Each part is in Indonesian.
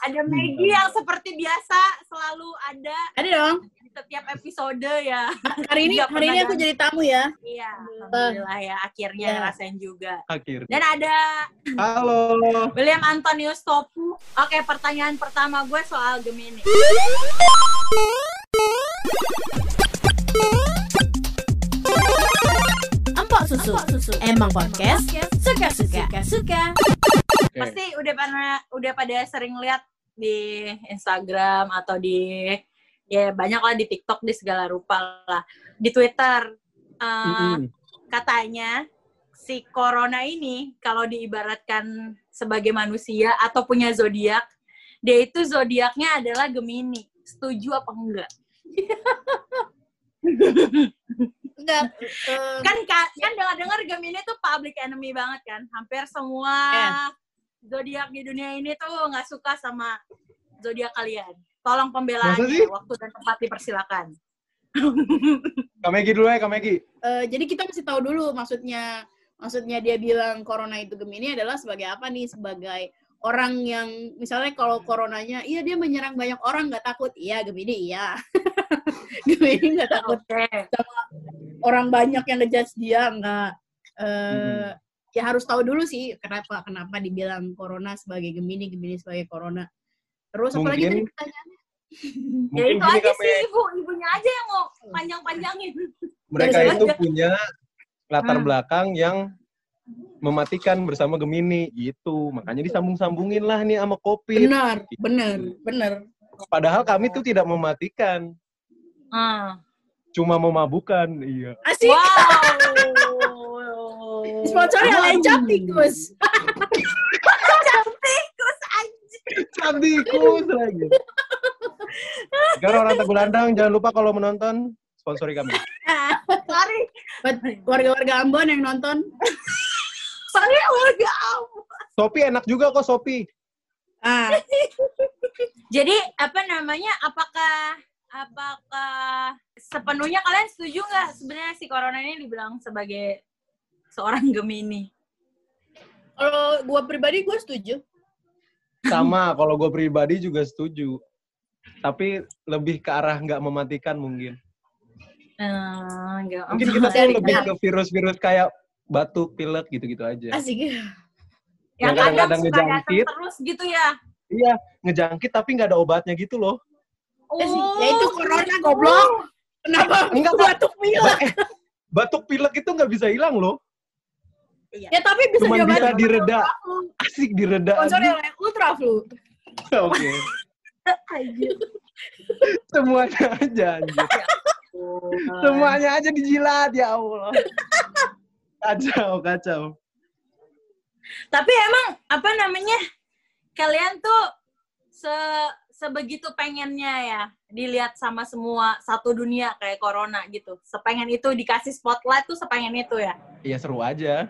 Ada Maggie yang seperti biasa selalu ada Ada dong. di setiap episode ya. Hari ini hari ini aku jadi tamu ya. Iya, alhamdulillah ya akhirnya Iya. ngerasain juga. Akhirnya. Dan ada Halo. William Antonius Topu. Oke, pertanyaan pertama gue soal Gemini. Empok susu. Emang podcast suka-suka. Suka. Oke. Pasti udah pernah udah pada sering lihat di Instagram atau di ya banyak lah di TikTok di segala rupa lah. Di Twitter eh, Mm-mm. katanya si corona ini kalau diibaratkan sebagai manusia atau punya zodiak, dia itu zodiaknya adalah Gemini. Setuju apa enggak? Enggak. Kan ka- kan dengar-dengar Gemini tuh public enemy banget kan. Hampir semua Yes. Zodiak di dunia ini tuh nggak suka sama zodiak kalian. Tolong pembelaannya, waktu dan tempat dipersilakan. Kak Megi dulu ya, Kak Megi. eh, jadi kita mesti tahu dulu maksudnya maksudnya dia bilang corona itu Gemini adalah sebagai apa nih? Sebagai orang yang misalnya kalau coronanya iya dia menyerang banyak orang nggak takut. Iya Gemini iya. Gemini nggak takut Oke. orang banyak yang ngejudge dia nggak eh Mm-mm. Ya harus tahu dulu sih kenapa kenapa dibilang corona sebagai Gemini Gemini sebagai corona terus apalagi tadi pertanyaannya Ya itu aja Kak sih ibu, ibunya aja yang mau panjang-panjangin. Mereka Dari itu aja. punya latar Hmm. belakang yang mematikan bersama Gemini gitu. Makanya disambung-sambungin lah nih sama kopi. benar benar benar Padahal kami tuh tidak mematikan, Ah. cuma memabukkan. Iya. asik Wow. Sponsor oleh Captikus Tikus anjing. Cantikus lagi. Sekarang orang Tegulandang, jangan lupa kalau menonton, sponsori kami. Sorry. buat warga-warga Ambon yang nonton Sorry warga Ambon. Sopi enak juga kok, Sopi. ah Jadi apa namanya? Apakah apakah sepenuhnya kalian setuju nggak sebenarnya si corona ini dibilang sebagai seorang Gemini? kalau gua pribadi gua setuju Sama, kalau gue pribadi juga setuju. Tapi lebih ke arah nggak mematikan mungkin. Eh, enggak. Mungkin kita tuh Dari- lebih ke virus-virus kayak batuk, pilek gitu-gitu aja. asik yang yang kadang kadang-kadang ngejangkit. terus gitu ya. Iya, ngejangkit tapi nggak ada obatnya gitu loh. Ya sih, ya itu corona goblok kenapa Enggak, batuk pilek batuk pilek itu nggak bisa hilang loh. Ya tapi bisa Cuman bisa direda. Asik direda. sponsor oleh Ultraflu Oke. Semuanya aja anjir. Semuanya aja dijilat ya Allah. Kacau, kacau. Tapi emang apa namanya? Kalian tuh se sebegitu pengennya ya dilihat sama semua satu dunia kayak corona gitu. Sepengen itu dikasih spotlight tuh sepengen itu ya. Iya seru aja.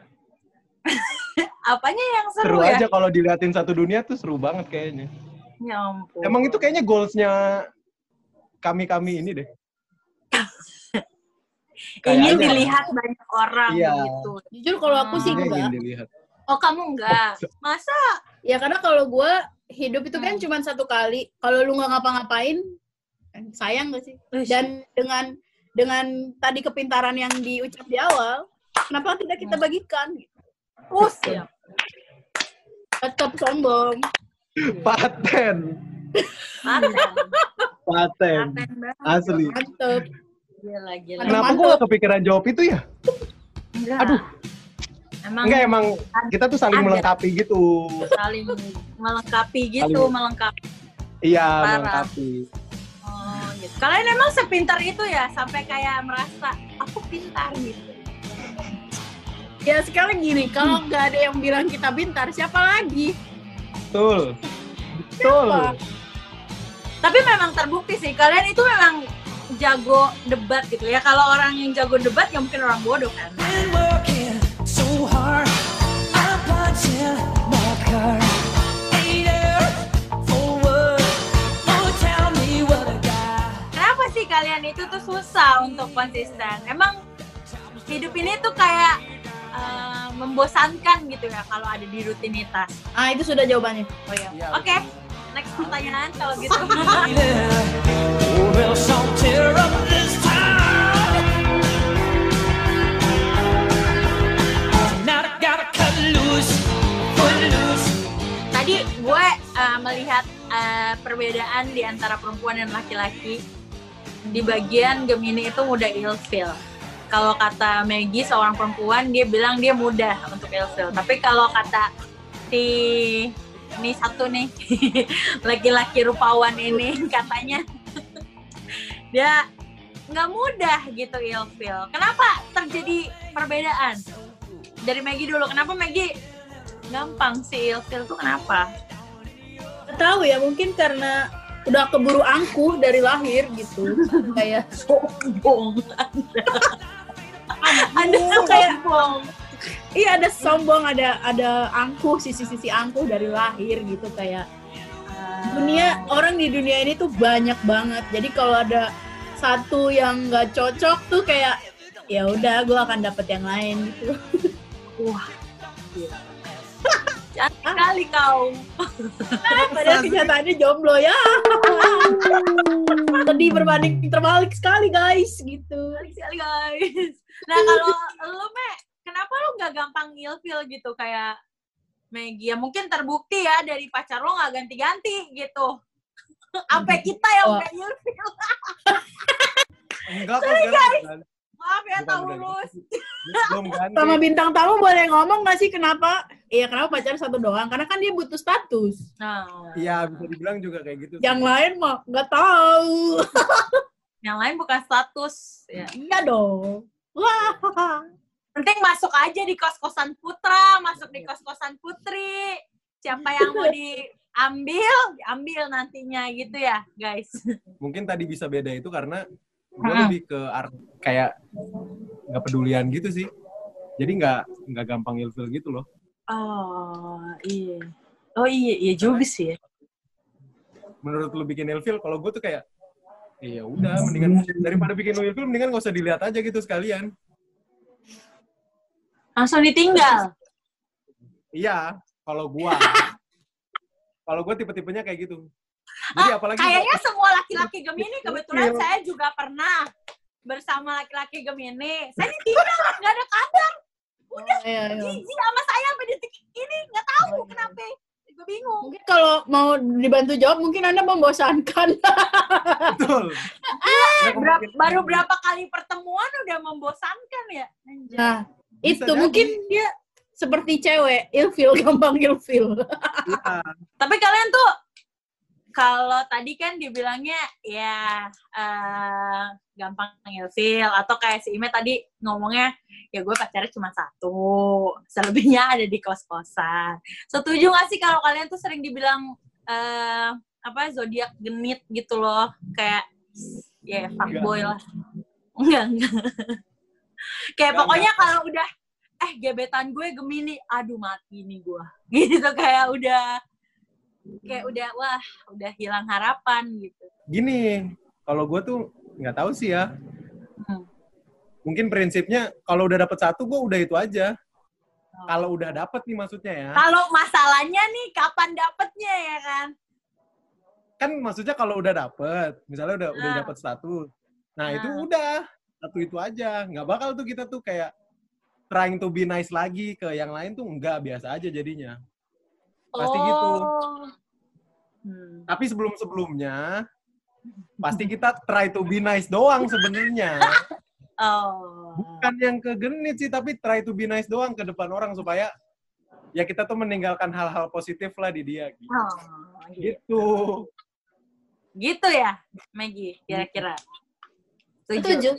Apanya yang seru, Seru ya? aja kalau diliatin satu dunia tuh seru banget kayaknya. Ya ampun. Emang itu kayaknya goalsnya kami-kami ini deh. ingin kayaknya. dilihat banyak orang Iya. gitu. jujur kalau aku sih Kayaknya enggak ingin dilihat. Oh kamu enggak? Masa? Ya karena kalau gue hidup itu kan Hmm. cuma satu kali. Kalau lu nggak ngapa-ngapain, kan sayang gak sih? Dan dengan dengan tadi kepintaran yang diucap di awal, kenapa tidak kita Hmm. bagikan? Oh, siap. Tetap sombong. Paten. Paten. Paten. Asli. Mantep. Gila, gila. Kenapa gue gak kepikiran jawab itu ya? Enggak. Aduh. Emang Enggak emang kita tuh saling Ada. melengkapi gitu. saling melengkapi gitu, Saling- melengkapi. Iya, Parah. melengkapi. Oh, gitu. Kalian emang sepintar itu ya sampai kayak merasa aku pintar gitu. Ya sekarang gini, kalau nggak ada yang bilang kita pintar, siapa lagi? Betul. Betul. Siapa? Tapi memang terbukti sih kalian itu memang jago debat gitu ya. Kalau orang yang jago debat ya mungkin orang bodoh kan. So hard. Kenapa sih kalian itu tuh susah untuk konsisten? Emang hidup ini tuh kayak eh, membosankan gitu ya kalau ada di rutinitas. Ah itu sudah jawabannya. Oh iya. Iya, Oke. next pertanyaan kalau gitu. Tadi gue uh, melihat uh, perbedaan di antara perempuan dan laki-laki di bagian Gemini itu mudah ilfil. Kalau kata Maggie seorang perempuan dia bilang dia mudah untuk ilfil. Tapi kalau kata si ini satu nih laki-laki rupawan ini katanya dia nggak mudah gitu ilfil. Kenapa terjadi perbedaan? Dari Maggie dulu. Kenapa Maggie gampang sih ilfil tuh kenapa? Tahu ya mungkin karena udah keburu angkuh dari lahir gitu kayak sombong ada Angkuh, kayak sombong. Iya ada sombong ada ada angkuh sisi-sisi angkuh dari lahir gitu kayak dunia orang di dunia ini tuh banyak banget. Jadi kalau ada satu yang nggak cocok tuh kayak ya udah gue akan dapet yang lain gitu. Wah. Gila. Jahat sekali kau padahal kenyataannya jomblo ya. Sedih berbanding terbalik sekali guys gitu. Sekali guys nah kalau lu me kenapa lu nggak gampang ilfil gitu? Kayak Maggie ya mungkin terbukti ya dari pacar lo nggak ganti-ganti gitu. Sampai kita yang Oh. udah ilfil Enggak kok sekarang maaf ya tahu lurus sama bintang tamu boleh ngomong gak sih kenapa? Iya kenapa pacar satu doang? Karena kan dia butuh status. Nah. Iya, bisa dibilang juga kayak gitu. yang lain mah nggak tahu. Yang lain bukan status ya. Iya dong wah penting masuk aja di kos-kosan Putra, masuk di kos-kosan Putri. Siapa yang mau diambil, diambil nantinya gitu ya, guys. Mungkin tadi bisa beda itu karena gue Hmm. lebih ke art kayak nggak pedulian gitu sih. Jadi nggak nggak gampang ilfil gitu loh. Oh, iya. Oh iya, iya juga sih ya. Menurut lu bikin ilfil, kalau gue tuh kayak Iya udah, mendingan daripada bikin ilfil, mendingan gak usah dilihat aja gitu sekalian. Langsung ditinggal. Iya, kalau gua. kalau gua tipe-tipenya kayak gitu. Jadi apalagi Kayaknya semua laki-laki Gemini, kebetulan Iya. saya juga pernah bersama laki-laki Gemini. Saya ditinggal, nggak ada kabar. Udah, iya, iya. jijik sama saya sampai detik ini. Nggak tahu kenapa. Gue bingung. mungkin kalau mau dibantu jawab mungkin anda membosankan betul. Eh, Berapa- baru berapa kali pertemuan udah membosankan ya? Anjay. nah Bisa itu jadi. mungkin dia seperti cewek ilfil gampang ilfil Iya. Tapi kalian tuh kalau tadi kan dibilangnya ya eh, gampang ilfil atau kayak si Ime tadi ngomongnya ya gue pacarnya cuma satu, selebihnya ada di kos-kosan. Setuju gak sih kalau kalian tuh sering dibilang eh, apa zodiak genit gitu loh, kayak ya fuckboy lah. Enggak, enggak. kayak Enggak, pokoknya kalau udah eh gebetan gue Gemini, aduh mati nih gue. Gitu kayak udah kayak udah wah udah hilang harapan gitu. Gini, kalau gua tuh nggak tahu sih ya. Hmm. Mungkin prinsipnya kalau udah dapet satu, gua udah itu aja. Kalau udah dapet nih maksudnya ya. Kalau masalahnya nih kapan dapetnya ya kan? Kan maksudnya kalau udah dapet, misalnya udah udah Ah. dapet status. Nah itu Ah. udah satu itu aja. Nggak bakal tuh kita tuh kayak trying to be nice lagi ke yang lain tuh enggak biasa aja jadinya. Pasti gitu. Hmm. Tapi sebelum-sebelumnya pasti kita try to be nice doang sebenarnya. Oh. Bukan yang ke genit sih, tapi try to be nice doang ke depan orang supaya ya kita tuh meninggalkan hal-hal positif lah di dia. Gitu. Oh, gitu. gitu. Gitu ya, Maggie, kira-kira. setuju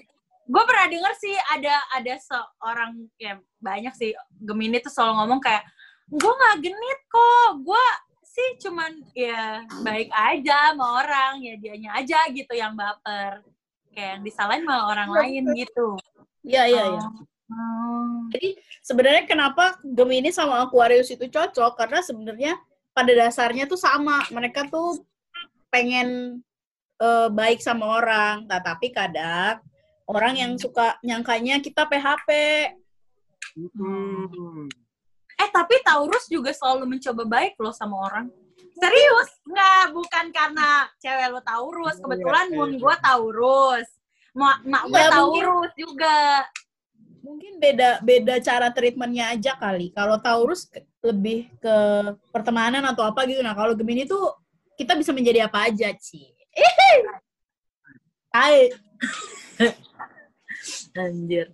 Gue pernah denger sih ada ada seorang ya banyak sih Gemini tuh selalu ngomong kayak gue nggak genit kok, gue sih cuman ya baik aja sama orang ya dianya aja gitu yang baper kayak yang disalahin sama orang lain gitu. iya iya iya Oh. Jadi sebenarnya kenapa Gemini sama Aquarius itu cocok karena sebenarnya pada dasarnya tuh sama. Mereka tuh pengen eh, baik sama orang, nah, tapi kadang orang yang suka nyangkanya kita PHP. Hmm. Eh tapi Taurus juga selalu mencoba baik loh sama orang. Serius? Nggak, bukan karena cewek lu Taurus. Kebetulan Iya, moon iya. gue Taurus. Mak, mak gue mungkin- Taurus juga. Mungkin beda beda cara treatmentnya aja kali. Kalau Taurus ke- lebih ke pertemanan atau apa gitu. Nah kalau Gemini tuh kita bisa menjadi apa aja, Ci. Hai. Anjir.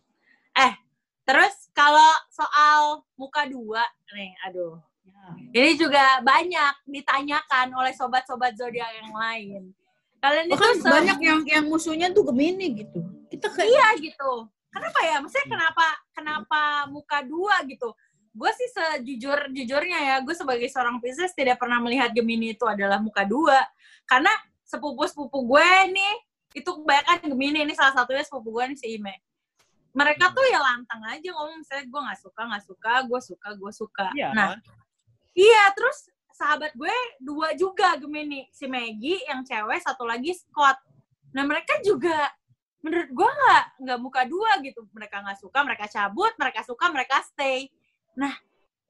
Eh, terus kalau soal muka dua nih, aduh. Ini juga banyak ditanyakan oleh sobat-sobat zodiak yang lain. Kalian itu Bahkan se- banyak yang yang musuhnya tuh Gemini gitu. Kita kayak iya gitu. Kenapa ya? Maksudnya kenapa kenapa muka dua gitu? Gue sih sejujur jujurnya ya, gue sebagai seorang Pisces tidak pernah melihat Gemini itu adalah muka dua. Karena sepupu-sepupu gue nih itu kebanyakan Gemini ini salah satunya sepupu gue nih si Ime. Mereka tuh ya lantang aja ngomong misalnya gue nggak suka nggak suka, gue suka gue suka. Iya. Nah Iya, terus sahabat gue dua juga Gemini, si Maggie yang cewek, satu lagi Scott. Nah mereka juga menurut gue nggak nggak muka dua gitu. Mereka nggak suka, mereka cabut, mereka suka, mereka stay. Nah,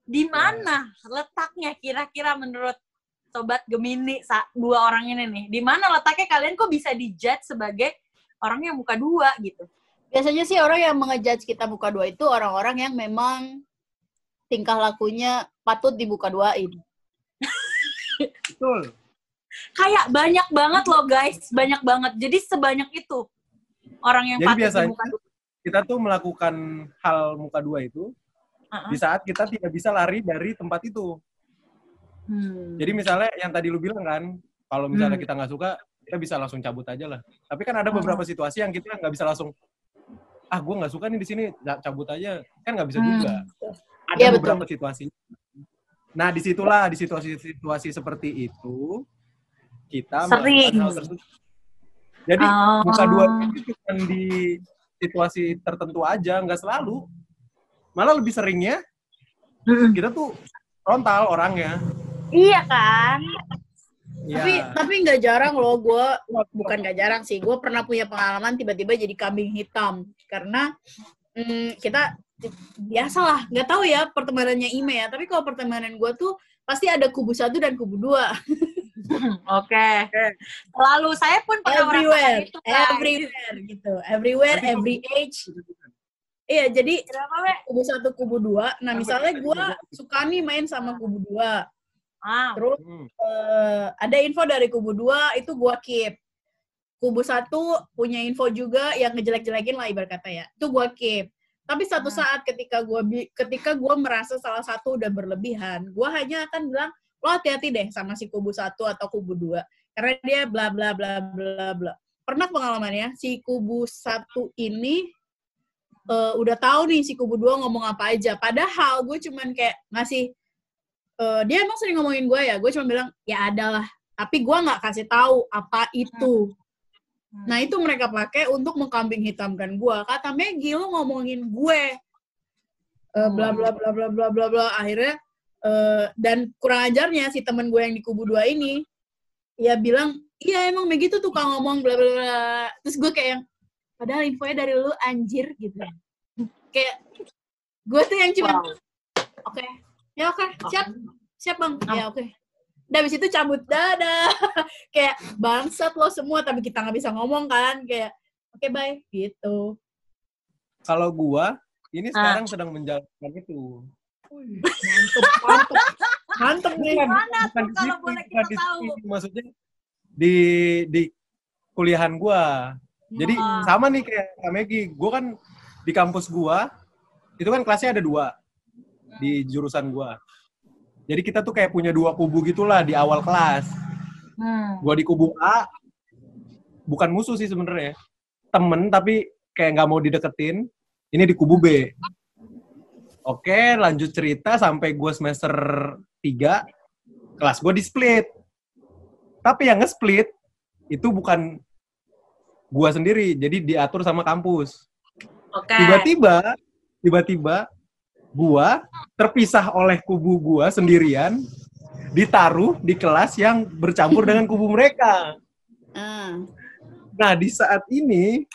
di mana letaknya kira-kira menurut sobat Gemini dua orang ini nih? Di mana letaknya kalian kok bisa dijudge sebagai orang yang muka dua gitu? Biasanya sih orang yang mengejudge kita muka dua itu orang-orang yang memang tingkah lakunya patut dibuka duain. Betul. Kayak banyak banget loh guys, banyak banget. Jadi sebanyak itu orang yang Jadi patut biasanya- dimuka dua. Kita tuh melakukan hal muka dua itu Uh-uh. di saat kita tidak bisa lari dari tempat itu. Hmm. Jadi misalnya yang tadi lu bilang kan, kalau misalnya Hmm. kita nggak suka, kita bisa langsung cabut aja lah. Tapi kan ada beberapa situasi yang kita nggak bisa langsung, ah gue nggak suka nih di sini, cabut aja. Kan nggak bisa Hmm. juga. Ada betul. beberapa situasi. Nah di situlah di situasi-situasi seperti itu kita Sering. melakukan hal tersebut. Jadi Oh. muka dua itu cuma di situasi tertentu aja, nggak selalu. Malah lebih seringnya Mm-mm. kita tuh frontal orangnya. Iya kan? Tapi Iya. tapi nggak jarang loh gue bukan nggak jarang sih gue pernah punya pengalaman tiba-tiba jadi kambing hitam. Karena mm, kita biasalah nggak tahu ya pertemanannya Ime ya tapi kalau pertemanan gue tuh pasti ada kubu satu dan kubu dua. Oke. Lalu saya pun pernah everywhere itu guys. everywhere gitu everywhere Tapi every age. Iya jadi Kenapa, kubu satu kubu dua. Nah misalnya gue suka nih main sama kubu dua Ah, terus Hmm. eh, ada info dari kubu dua itu gua keep. Kubu satu punya info juga yang ngejelek-jelekin lah ibarat kata ya. Itu gua keep. Tapi satu Hmm. saat ketika gua ketika gua merasa salah satu udah berlebihan, gua hanya akan bilang lo hati-hati deh sama si kubu satu atau kubu dua karena dia bla bla bla bla bla. Pernah pengalamannya si kubu satu ini eh, udah tahu nih si kubu dua ngomong apa aja. Padahal gue cuman kayak ngasih eh, dia emang sering ngomongin gue ya. Gue cuma bilang ya ada lah. Tapi gue nggak kasih tahu apa itu. Hmm. nah itu mereka pakai untuk mengkambing hitamkan gue kata Maggie lo ngomongin gue. Eh, bla bla bla bla bla bla bla. Akhirnya eh, dan kurang ajarnya si temen gue yang di kubu dua ini ya bilang iya emang Maggie tuh tukang ngomong bla bla bla. Terus gue kayak yang padahal infonya dari lu anjir gitu. Kayak gue tuh yang cuma Wow. oke ya oke. Siap. Siap bang. Ya oke. Udah habis itu cabut. Dadah. Kayak bangsat lo semua tapi kita nggak bisa ngomong kan. Kayak oke bye. Gitu. Kalau gua ini Ah. sekarang sedang menjalankan itu. mantep mantep. Mantep nih Gimana Bukan tuh kalau boleh kita di tahu? Maksudnya di di kuliahan gua. Jadi Ah. sama nih kayak Kak Megi. Gua kan di kampus gua itu kan kelasnya ada dua di jurusan gua. Jadi kita tuh kayak punya dua kubu gitulah di awal kelas. Hmm. Gua di kubu A bukan musuh sih sebenarnya. Temen tapi kayak nggak mau dideketin. Ini di kubu B. Oke, lanjut cerita sampai gue semester 3, kelas gue di split. Tapi yang nge-split itu bukan gua sendiri, jadi diatur sama kampus. Oke. Tiba-tiba, tiba-tiba gua terpisah oleh kubu gua sendirian, ditaruh di kelas yang bercampur dengan kubu mereka. ah. Nah, di saat ini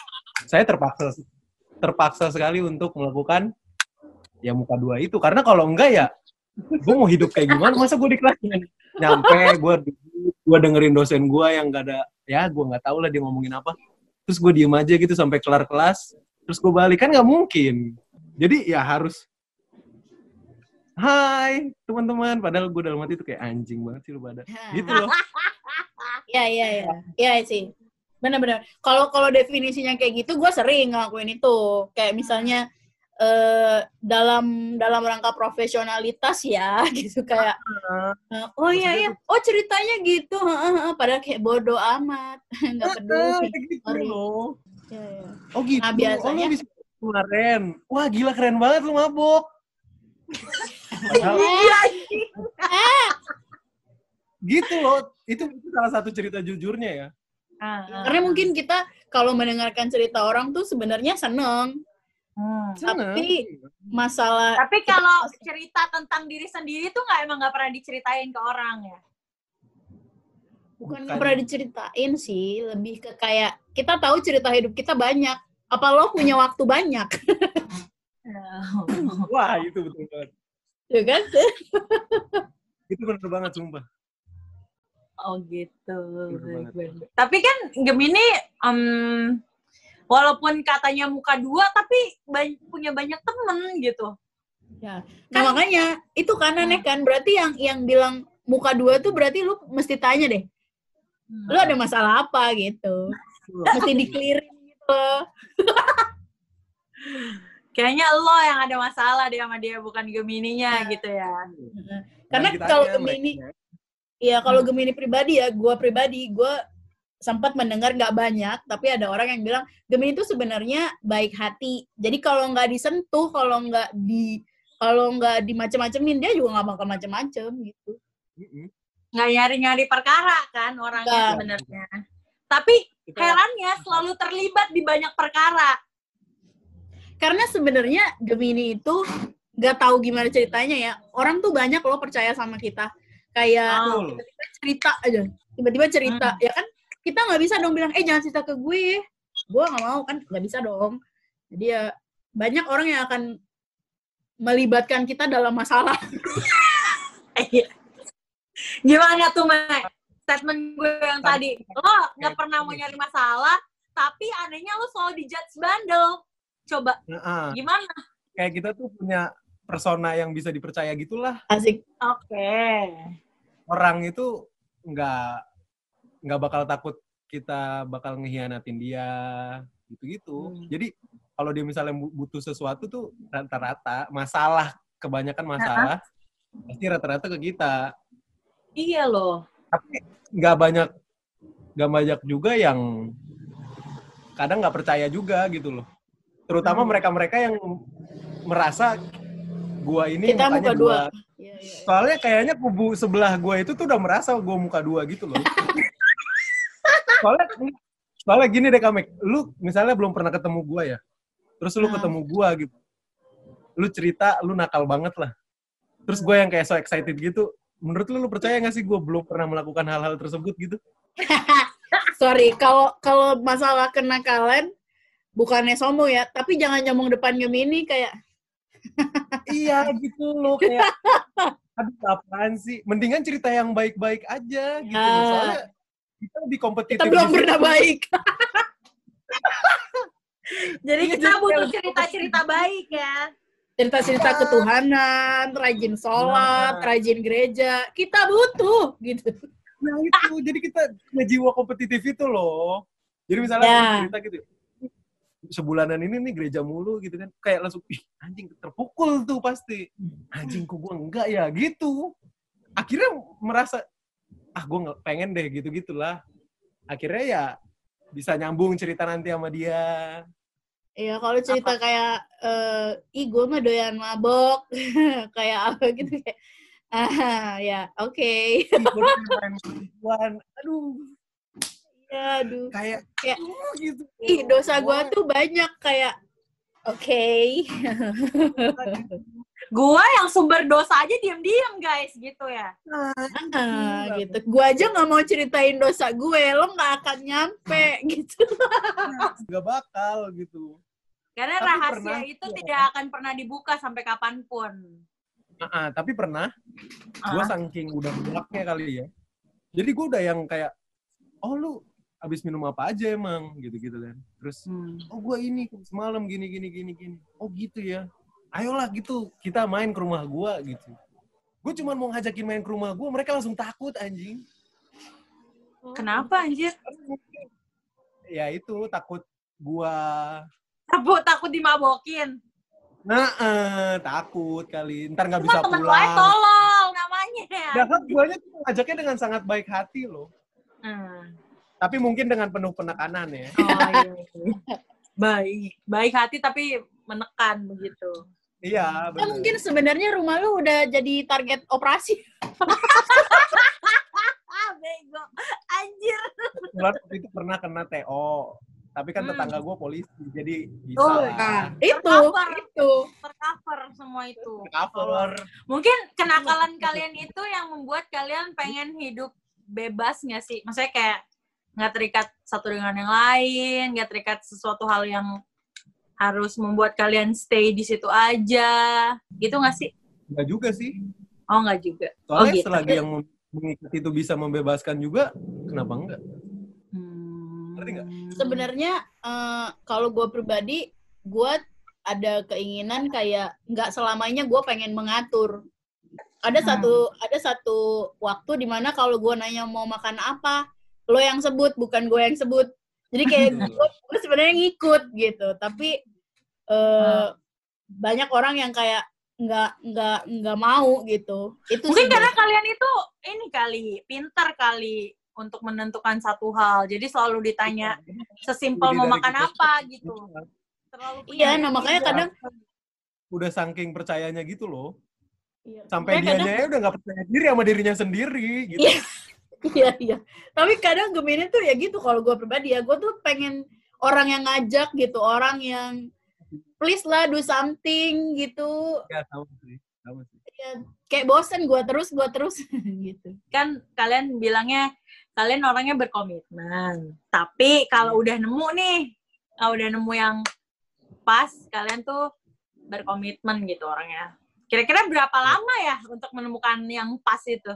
saya terpaksa terpaksa sekali untuk melakukan ya muka dua itu. Karena kalau enggak ya gue mau hidup kayak gimana? Masa gue di kelas nyampe gue gue dengerin dosen gue yang gak ada ya gue nggak tahu lah dia ngomongin apa. Terus gue diem aja gitu sampai kelar kelas. Terus gue balik. Kan nggak mungkin. Jadi ya harus Hai teman-teman padahal gue dalam hati tuh kayak anjing banget sih lu pada gitu loh Iya, iya, iya. Iya sih. Benar-benar. Kalau kalau definisinya kayak gitu, gue sering ngelakuin itu. Kayak misalnya eh dalam dalam rangka profesionalitas ya, gitu kayak. eh, oh iya iya. Oh ceritanya gitu. Padahal kayak bodoh amat, nggak peduli. gitu loh Iya, iya. oh gitu Nah, oh biasanya- lu bisa kemarin wah gila keren banget lu mabok Padahal- Iya. gitu loh itu, itu salah satu cerita jujurnya ya Ah, ah. Karena mungkin kita kalau mendengarkan cerita orang tuh sebenarnya seneng. Hmm. Seneng. Tapi masalah Tapi kalau cerita tentang diri sendiri tuh nggak emang nggak pernah diceritain ke orang ya. bukan Bukan. nggak pernah diceritain sih, lebih ke kayak kita tahu cerita hidup kita banyak. Apa lo punya waktu banyak? wah itu betul banget ya kan? itu bener banget sumpah Oh gitu. Tapi kan Gemini, em, walaupun katanya muka dua, tapi punya banyak temen gitu. Nah makanya itu kan aneh kan. Berarti yang yang bilang muka dua tuh berarti lu mesti tanya deh. Lu ada masalah apa gitu? Mesti di-clearin gitu. Kayaknya lo yang ada masalah deh sama dia, bukan Gemininya gitu ya. Karena Dan kita kalau Gemini, mereka. Iya, kalau Gemini pribadi ya, gue pribadi, gue sempat mendengar nggak banyak, tapi ada orang yang bilang Gemini itu sebenarnya baik hati. Jadi kalau nggak disentuh, kalau nggak di kalau nggak dimacem-macemin, dia juga nggak bakal macem-macem gitu. Nggak nyari-nyari perkara kan orangnya sebenarnya. Tapi herannya selalu terlibat di banyak perkara. Karena sebenarnya Gemini itu nggak tahu gimana ceritanya ya. Orang tuh banyak loh percaya sama kita. Kayak Oh. Tiba-tiba cerita aja, tiba-tiba cerita, ya kan? Kita nggak bisa dong bilang, eh jangan cerita ke gue. Gue nggak mau kan, nggak bisa dong. Jadi ya banyak orang yang akan melibatkan kita dalam masalah. Iya. Gimana tuh, Mek? Statement gue yang tadi. Lo nggak pernah mau nyari masalah, tapi anehnya lo selalu dijudge bandel. Coba, Nah, gimana? kayak kita tuh punya persona yang bisa dipercaya gitulah Asik. Oke. orang itu nggak nggak bakal takut kita bakal ngehianatin dia gitu-gitu Hmm. jadi kalau dia misalnya bu- butuh sesuatu tuh rata-rata masalah kebanyakan masalah pasti rata-rata ke kita Iya loh. tapi nggak banyak nggak banyak juga yang kadang nggak percaya juga gitu loh terutama Hmm. mereka-mereka yang merasa gua ini Kita muka dua. dua. Iya, iya. soalnya kayaknya kubu sebelah gua itu tuh udah merasa gua muka dua gitu loh soalnya soalnya gini deh Kamek lu misalnya belum pernah ketemu gua ya terus lu Hmm. ketemu gua gitu lu cerita lu nakal banget lah terus gue yang kayak so excited gitu menurut lu lu percaya gak sih gue belum pernah melakukan hal-hal tersebut gitu Sorry, kalau kalau masalah kenakalan bukannya sombong ya, tapi jangan nyomong depan Gemini kayak iya gitu loh kayak aduh apaan sih mendingan cerita yang baik-baik aja gitu Ah. soalnya kita lebih kompetitif kita belum di situ. pernah baik. Jadi Iya, kita butuh cerita-cerita baik ya. Cerita-cerita ketuhanan, rajin sholat, Nah. rajin gereja, kita butuh gitu. nah itu jadi kita punya jiwa kompetitif itu loh jadi misalnya Ya. kita cerita gitu sebulanan ini nih gereja mulu gitu kan. Kayak langsung ih anjing terpukul tuh pasti. Anjing kok gue enggak ya? Gitu. Akhirnya merasa ah gue nggak pengen deh gitu gitulah akhirnya ya bisa nyambung cerita nanti sama dia. Iya, kalau cerita kayak eh ih gue mah doyan mabok, kayak apa gitu kayak ah ya oke. Perempuan. aduh Ya aduh. kayak Kayak, "Oh," gitu Ih, dosa gue Gua- tuh banyak kayak oke. Gua yang sumber dosa aja diem-diem guys gitu ya. Ah, gitu. Gue aja nggak mau ceritain dosa gue, lo nggak akan nyampe gitu. nggak bakal gitu Karena Tapi rahasia pernah- itu ya. tidak akan pernah dibuka sampai kapan pun. Ah, ah, tapi pernah gue Ah. saking udah belaknya kali ya. Jadi gue udah yang kayak, oh lu habis minum apa aja emang gitu-gitu kan. Terus, Hmm. oh gue ini semalam gini gini gini gini. Oh gitu ya. Ayolah gitu kita main ke rumah gue gitu. Gue cuma mau ngajakin main ke rumah gue, mereka langsung takut anjing. Kenapa anjir? Ya itu takut gua Takut takut dimabokin. Nah, eh, takut kali. Ntar nggak bisa temen pulang. tolol namanya. Ya kan guanya ngajaknya dengan sangat baik hati loh. Tapi mungkin dengan penuh penekanan ya. Oh iya. Baik, baik hati tapi menekan begitu. Iya, Ya benar. mungkin sebenarnya rumah lu udah jadi target operasi. Bego. Anjir. Kebetulan waktu itu pernah kena TO. Tapi kan Hmm. tetangga gue polisi, jadi bisa Oh, lah. Nah, itu, Tercover. itu. Tercover semua itu. Cover. Mungkin kenakalan kalian itu yang membuat kalian pengen hidup bebas nggak sih? Maksudnya kayak nggak terikat satu dengan yang lain, nggak terikat sesuatu hal yang harus membuat kalian stay di situ aja, gitu nggak sih? Enggak juga sih. Oh nggak juga. Soalnya Oh, gitu. selagi yang mengikat itu bisa membebaskan juga, kenapa enggak? Hmm. Ngerti nggak? Sebenarnya eh, kalau gue pribadi, gue ada keinginan kayak nggak selamanya gue pengen mengatur. Ada Hmm. satu ada satu waktu di mana kalau gue nanya mau makan apa, lo yang sebut bukan gue yang sebut. Jadi kayak gue, gue sebenarnya ngikut gitu, tapi eh, banyak orang yang kayak nggak nggak nggak mau gitu. Itu Mungkin sih karena gue. kalian itu ini kali, pintar kali untuk menentukan satu hal. Jadi selalu ditanya sesimpel Lebih mau makan kita. apa gitu. Terlalu Iya, nah makanya netizen. kadang Udah saking percayanya gitu loh. Iya, Sampai makanya kadang- dianya udah nggak percaya diri sama dirinya sendiri gitu. Iya. Iya, iya. Tapi kadang Gemini tuh ya gitu kalau gue pribadi ya, gue tuh pengen orang yang ngajak gitu, orang yang please lah do something gitu. Ya, tahu sih. Tahu sih. Ya, kayak bosen gue terus, gue terus gitu. kan kalian bilangnya kalian orangnya berkomitmen. Tapi kalau udah nemu nih, kalau udah nemu yang pas, kalian tuh berkomitmen gitu orangnya. Kira-kira berapa lama ya untuk menemukan yang pas itu?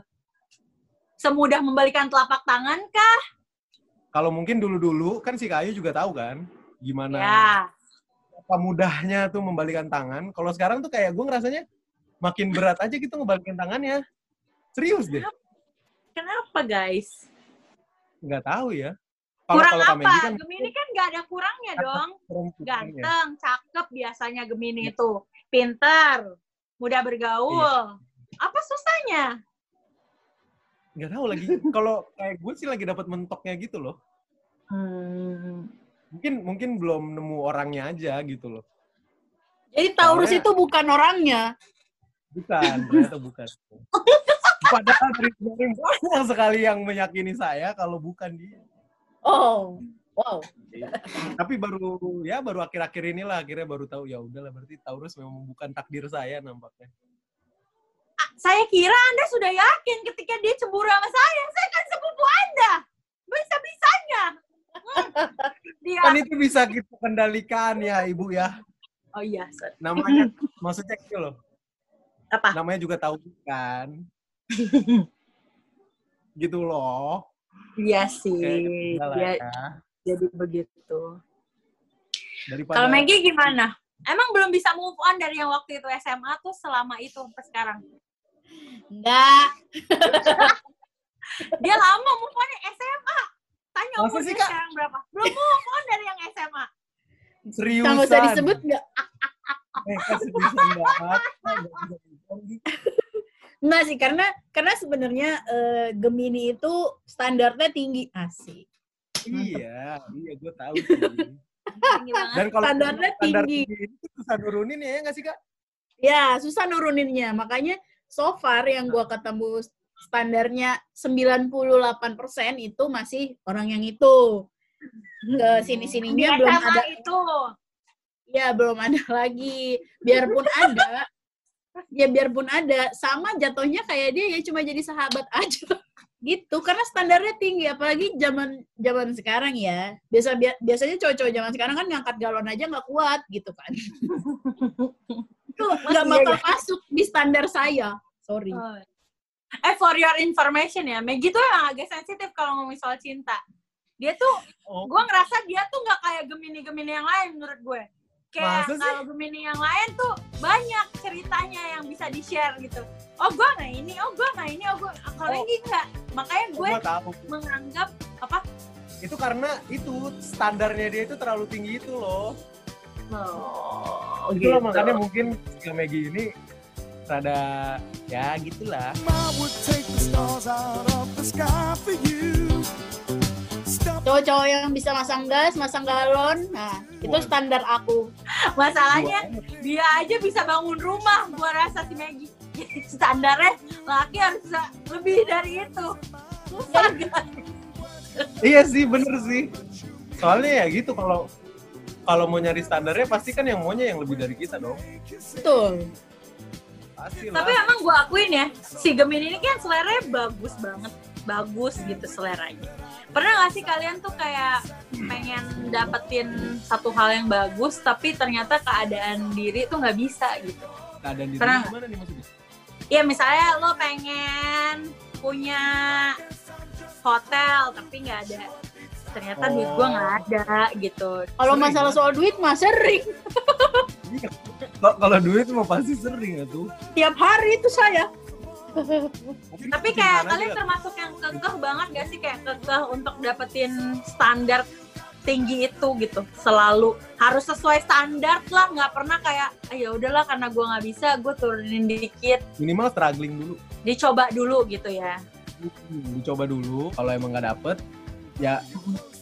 Semudah membalikan telapak tangan kah? Kalau mungkin dulu-dulu kan si Kayu juga tahu kan gimana Ya. apa mudahnya tuh membalikan tangan. Kalau sekarang tuh kayak gue ngerasanya makin berat aja gitu ngebalikin tangannya. Serius deh. Kenapa guys? Nggak tahu ya. Kalau Kurang Maggie apa? kan Gemini kan gak ada kurangnya dong. ya. Ganteng, cakep biasanya Gemini itu. Pintar, mudah bergaul. Apa susahnya? Nggak tahu lagi. Kalau kayak gue sih lagi dapat mentoknya gitu loh. Hmm. Mungkin mungkin belum nemu orangnya aja gitu loh. Jadi Taurus Soalnya- itu bukan orangnya. Bukan, ternyata bukan. Padahal dari kemarin banyak sekali yang meyakini saya kalau bukan dia. Oh, wow. Tapi baru ya baru akhir-akhir inilah akhirnya baru tahu ya udahlah berarti Taurus memang bukan takdir saya nampaknya. Saya kira Anda sudah yakin ketika dia cemburu sama saya. Saya kan sepupu Anda. Bisa-bisanya. Hmm. Dia. Kan itu bisa kita kendalikan ya Ibu ya. Oh iya, sorry. Namanya maksudnya gitu loh. Apa? Namanya juga tahu kan. gitu loh. Iya sih. Lah Dia ya. jadi begitu. Daripada Kalau Maggie gimana? Emang belum bisa move on dari yang waktu itu SMA tuh selama itu sampai sekarang? Enggak. Dia lama move on SMA. Tanya umur sih, sekarang berapa? Belum move on dari yang SMA. seriusan. Nggak usah disebut nggak? Eh, seriusan banget. Enggak sih, karena karena sebenarnya eh, Gemini itu standarnya tinggi. Asik. iya, iya gue tahu sih. Tinggi banget. Dan kalau Standarnya standar tinggi. tinggi itu susah nurunin ya nggak sih kak? Ya, susah nuruninnya. Makanya so far yang gua ketemu standarnya 98% itu masih orang yang itu. Ke sini-sininya belum ada. itu. Ya, belum ada lagi. Biarpun ada, ya biarpun ada, sama jatuhnya kayak dia ya cuma jadi sahabat aja. Gitu, karena standarnya tinggi. Apalagi zaman zaman sekarang ya. Biasa bia- biasanya cowok-cowok zaman sekarang kan ngangkat galon aja nggak kuat gitu kan. Itu nggak Iya, bakal iya. masuk di standar saya. Sorry. Oh. Eh, for your information ya, Maggie tuh yang agak sensitif kalau ngomongin soal cinta. Dia tuh, Oh. gue ngerasa dia tuh nggak kayak Gemini-Gemini yang lain menurut gue. Kayak kalau Gemini yang lain tuh banyak ceritanya yang bisa di-share gitu. Oh, gue nggak ini, oh gue nggak ini, oh gue... Kalau Oh. ini nggak. Makanya gue menganggap, apa? Itu karena itu standarnya dia itu terlalu tinggi itu loh. Oh, Itu loh makanya mungkin si Maggie ini rada ya gitulah. Cowok-cowok yang bisa masang gas, masang galon, nah itu Wah. standar aku. Masalahnya dia aja bisa bangun rumah gua rasa si Maggie standarnya laki harus bisa lebih dari itu susah kan Iya sih, bener sih. Soalnya ya gitu kalau kalau mau nyari standarnya pasti kan yang maunya yang lebih dari kita dong. Betul. Tapi lah. emang gua akuin ya si Gemini ini kan seleranya bagus banget bagus gitu seleranya pernah gak sih kalian tuh kayak pengen dapetin satu hal yang bagus tapi ternyata keadaan diri tuh nggak bisa gitu Keadaan di Pernah gimana nih maksudnya? ya misalnya lo pengen punya hotel tapi nggak ada ternyata duit gua nggak ada gitu Kalau masalah kan? soal duit mah sering. Iya. Kalau- Kalau duit mah pasti sering ya tuh. Tiap hari itu saya. Mungkin Tapi kayak kalian lah. termasuk yang kekeh banget gak sih kayak kekeh untuk dapetin standar tinggi itu gitu selalu harus sesuai standar lah nggak pernah kayak ah, ya udahlah karena gue nggak bisa gue turunin dikit minimal struggling dulu. dicoba dulu gitu ya Hmm, dicoba dulu kalau emang nggak dapet ya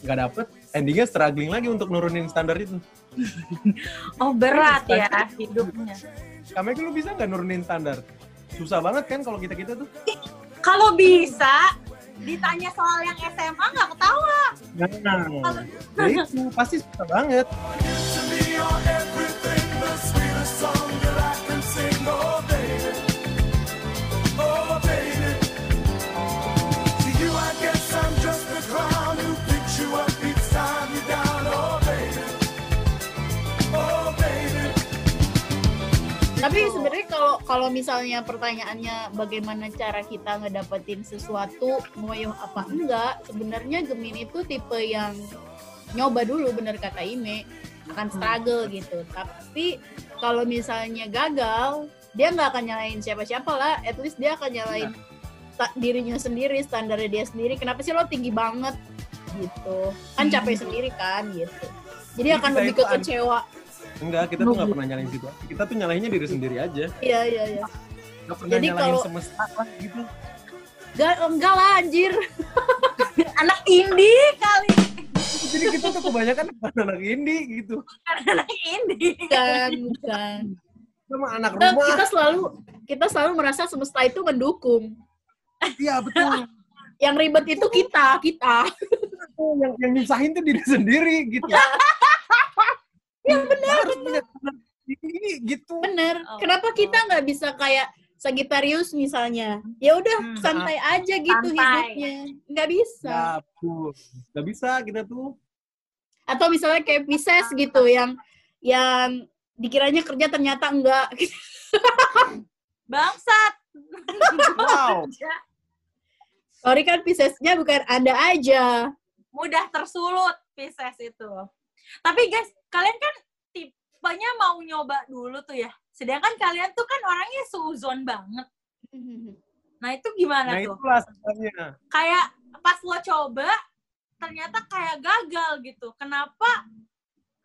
nggak dapet. Endingnya struggling lagi untuk nurunin standar itu. Oh berat ya hidupnya. Kamu lu bisa nggak nurunin standar? Susah banget kan kalau kita kita tuh. Kalau bisa ditanya soal yang SMA nggak ketawa. Nah ya itu pasti susah banget Tapi sebenarnya kalau kalau misalnya pertanyaannya bagaimana cara kita ngedapetin sesuatu ngoyo apa enggak, sebenarnya Gemini itu tipe yang nyoba dulu bener kata Ime akan struggle gitu. Tapi kalau misalnya gagal, dia nggak akan nyalain siapa-siapa lah. At least dia akan nyalain ta- dirinya sendiri, standarnya dia sendiri. Kenapa sih lo tinggi banget gitu? Kan capek sendiri kan gitu. Jadi Jadi akan kita lebih itu ke an- kecewa. Enggak kita tuh nggak pernah nyalain situasi kita tuh nyalainnya diri sendiri aja Iya iya iya. nggak pernah Jadi nyalain kalau- semesta lah gitu Enggak, enggak lah anjir. anak indie kali jadi kita tuh kebanyakan bukan anak indie gitu anak indie Bukan, bukan. sama anak Kita, rumah kita selalu kita selalu merasa semesta itu mendukung. iya betul Yang ribet itu kita, kita. yang yang nyusahin tuh diri sendiri gitu Iya benar harus punya standar ini gitu Bener. Oh. Kenapa kita nggak bisa kayak Sagittarius misalnya? Ya udah Hmm. santai aja gitu Santai. hidupnya. Nggak bisa. nggak tuh nggak bisa kita tuh Atau misalnya kayak Pisces gitu yang yang dikiranya kerja ternyata enggak. bangsat wow Sorry kan Piscesnya bukan Anda aja. mudah tersulut Pisces itu. Tapi guys, kalian kan tipenya mau nyoba dulu tuh ya. Sedangkan kalian tuh kan orangnya seuzon banget. Nah itu gimana nah tuh? itulah sebenarnya Kayak pas lo coba, ternyata kayak gagal gitu. Kenapa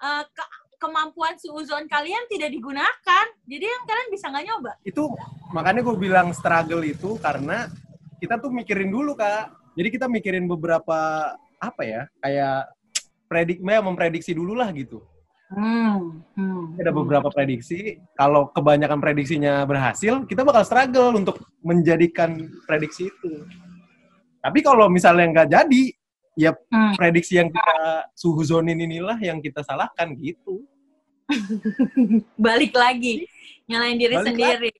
eh, ke- kemampuan seuzon kalian tidak digunakan? Jadi yang kalian bisa nggak nyoba? itu makanya gue bilang struggle itu karena kita tuh mikirin dulu kak jadi kita mikirin beberapa apa ya kayak predik ya, memprediksi dulu lah gitu Hmm. hmm. ada beberapa prediksi kalau kebanyakan prediksinya berhasil kita bakal struggle untuk menjadikan prediksi itu tapi kalau misalnya nggak jadi ya Hmm. prediksi yang kita suhuzonin inilah yang kita salahkan gitu Balik lagi nyalain diri Balik sendiri.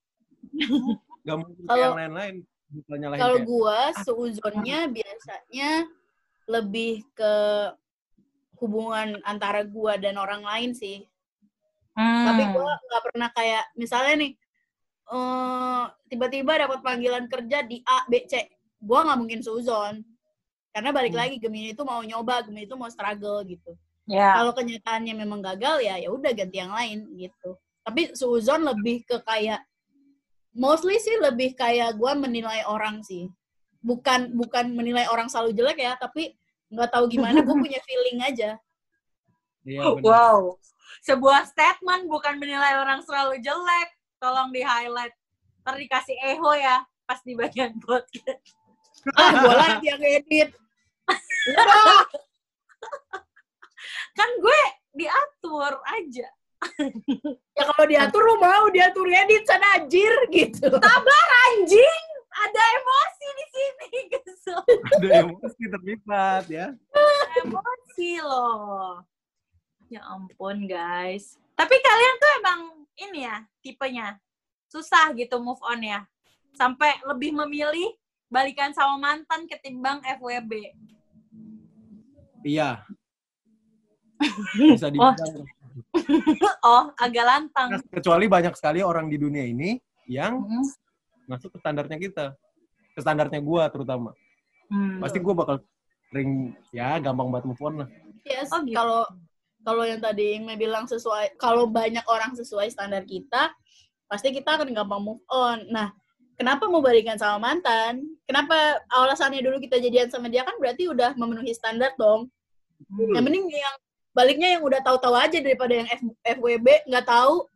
nggak mungkin kayak Kalau- yang lain-lain Kalau kayak- gua seuzonnya biasanya lebih ke hubungan antara gua dan orang lain sih. Hmm. tapi gue nggak pernah kayak misalnya nih eh tiba-tiba dapat panggilan kerja di A B C gue nggak mungkin suzon karena balik Hmm. lagi Gemini itu mau nyoba Gemini itu mau struggle gitu ya. kalau kenyataannya memang gagal ya ya udah ganti yang lain gitu tapi suzon lebih ke kayak mostly sih lebih kayak gue menilai orang sih bukan bukan menilai orang selalu jelek ya tapi nggak tahu gimana gue punya feeling aja Iya, benar. Wow. Sebuah statement bukan menilai orang selalu jelek. Tolong di highlight. Ntar dikasih eho ya pas di bagian podcast. ah lagi yang edit udah Kan gue diatur aja. ya kalau diatur lu mau diatur edit sana anjir gitu Anjing, ada emosi di sini. Kesel. Ada emosi terlibat ya. Emosi loh. Ya ampun guys. Tapi kalian tuh emang ini ya tipenya susah gitu move on ya. Sampai lebih memilih balikan sama mantan ketimbang FWB. Iya. Bisa dibilang. Oh, agak lantang. Nah, Kecuali banyak sekali orang di dunia ini yang Hmm. Masuk ke standarnya kita. Ke standarnya gua terutama. Hmm. Pasti gua bakal sering ya gampang banget move on lah. yes Oh, gitu. kalau kalau yang tadi Ingme bilang sesuai kalau banyak orang sesuai standar kita pasti kita akan gampang move on nah kenapa mau balikan sama mantan kenapa alasannya dulu kita jadian sama dia kan berarti udah memenuhi standar dong yang mending yang baliknya yang udah tahu-tahu aja daripada yang F- FWB nggak tahu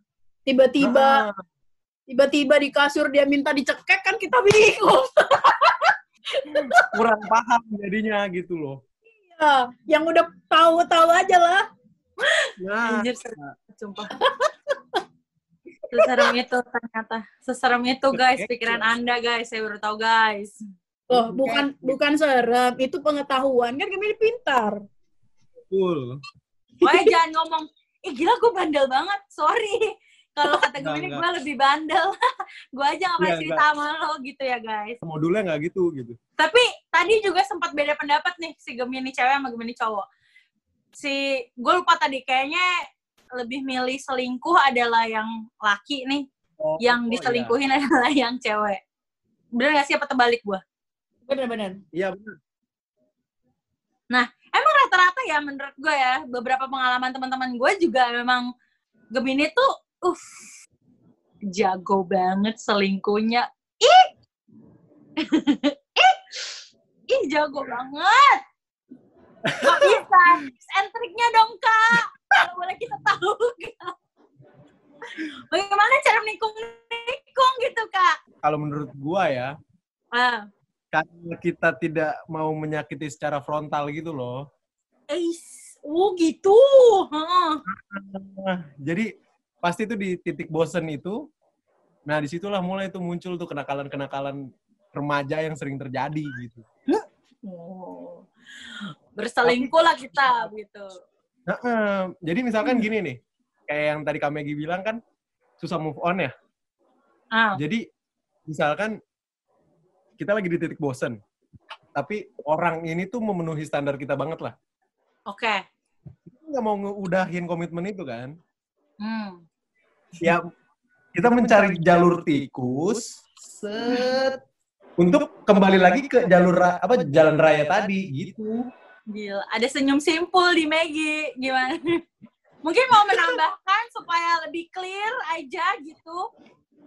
tiba-tiba Ah, tiba-tiba di kasur dia minta dicekek kan kita bingung kurang paham jadinya gitu loh. ya yang udah tahu-tahu aja lah Nah, Anjir, sumpah. Seserem itu ternyata. Seserem itu guys, pikiran Anda guys. Saya baru tahu guys. loh bukan bukan serem itu pengetahuan kan kami pintar betul. Wah, jangan ngomong, ih gila gue bandel banget. Sorry. Kalau kata gue ini gue lebih bandel. gue aja gak pernah Iya, cerita sama lo gitu ya guys. Modulnya nggak gitu gitu. Tapi tadi juga sempat beda pendapat nih si Gemini cewek sama Gemini cowok. Si gue lupa tadi kayaknya lebih milih selingkuh adalah yang laki nih, Oh, yang oh, diselingkuhin adalah yang cewek. Bener gak sih apa terbalik gue? bener-bener Iya, iya benar. Emang rata-rata ya menurut gue ya beberapa pengalaman teman-teman gue juga memang Gemini tuh, uh, jago banget selingkuhnya. Ih, ih, ih jago banget. Gak bisa, and triknya dong kak. Kalau boleh kita tahu. Kak. Bagaimana cara menikung-nikung gitu kak? Kalau menurut gua ya, Ah, karena kita tidak mau menyakiti secara frontal gitu loh. eh, oh gitu. Nah, jadi pasti tuh di titik bosen itu, nah di situlah mulai tuh muncul tuh kenakalan-kenakalan remaja yang sering terjadi gitu. Oh. Berselingkuh lah kita gitu. Nah, eh, jadi misalkan gini nih, kayak yang tadi Kamegi bilang kan susah move on ya. Ah, Jadi misalkan kita lagi di titik bosen, tapi orang ini tuh memenuhi standar kita banget lah. oke. Kita nggak mau ngeudahin komitmen itu kan. Hmm. Ya kita mencari jalur tikus set untuk kembali lagi ke jalur apa jalan raya tadi gitu. Gila, ada senyum simpul di Maggie. Gimana? Mungkin mau menambahkan supaya lebih clear aja gitu.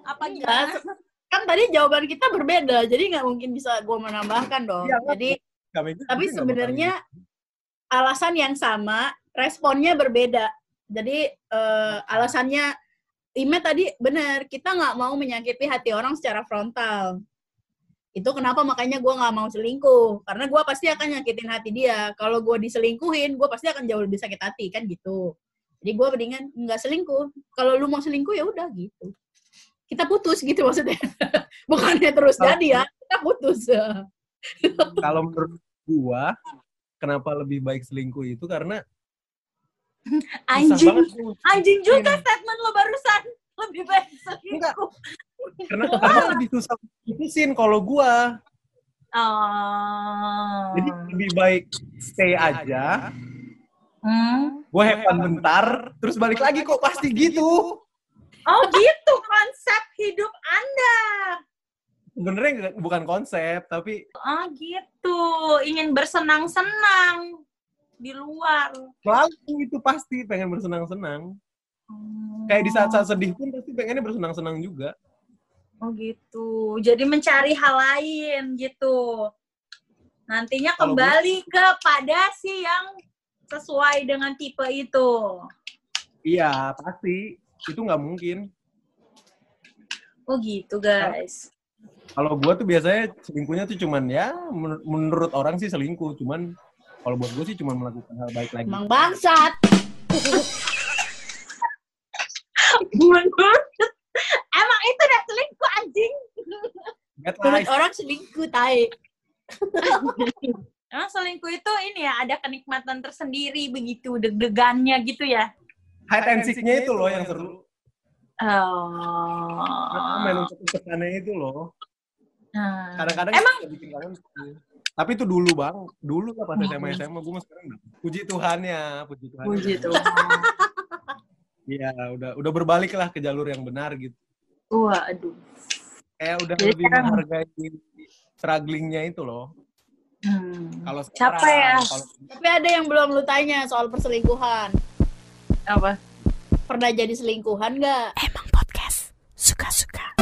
Apa Enggak, gimana? kan tadi jawaban kita berbeda jadi nggak mungkin bisa gue menambahkan dong Iya, jadi Kami itu tapi sebenarnya alasan yang sama responnya berbeda jadi eh, alasannya Ime tadi benar kita nggak mau menyakiti hati orang secara frontal. Itu kenapa makanya gue nggak mau selingkuh? Karena gue pasti akan nyakitin hati dia. Kalau gue diselingkuhin gue pasti akan jauh lebih sakit hati kan gitu. Jadi gue mendingan nggak selingkuh. Kalau lu mau selingkuh ya udah gitu. Kita putus gitu maksudnya. Bukannya terus Kalau- jadi ya kita putus. Kalau menurut gua kenapa lebih baik selingkuh itu karena Anjing. Anjing juga statement lo barusan. Lebih baik selingkuh. karena, karena lebih susah putusin kalau gua Oh. jadi lebih baik stay aja Hmm. gue fun bentar, terus balik lagi kok pasti gitu. Oh gitu konsep hidup Anda. Sebenarnya bukan konsep, tapi Oh gitu, ingin bersenang-senang di luar. selalu itu pasti pengen bersenang-senang. Kayak di saat-saat sedih pun pasti pengennya bersenang-senang juga. Oh gitu. Jadi mencari hal lain gitu. Nantinya Kalau kembali kepada si yang sesuai dengan tipe itu. Iya, pasti. Itu nggak mungkin. Oh gitu guys. Kalau gue tuh biasanya selingkuhnya tuh cuman ya men- menurut orang sih selingkuh, cuman kalau buat gue sih cuma melakukan hal baik lagi. Emang bangsat. Emang itu udah selingkuh anjing. Menurut orang selingkuh, tai. Emang selingkuh itu ini ya ada kenikmatan tersendiri begitu deg-degannya gitu ya. Hide and seek-nya itu loh yang seru. Oh. Main untuk kesannya itu loh. Nah. Kadang-kadang Emang- bikin kangen. Tapi itu dulu bang, dulu lah pas SMA SMA gue sekarang udah. Puji Tuhan ya, puji Tuhan. Puji Tuhan. Iya, udah udah berbalik lah ke jalur yang benar gitu. Waduh. Kayak udah Jadi lebih sekarang- menghargai strugglingnya itu loh. Hmm. Kalau Capek sekarang, ya. kalau Tapi ada yang belum lu tanya soal perselingkuhan. Apa? Pernah jadi selingkuhan nggak? Emang podcast suka-suka.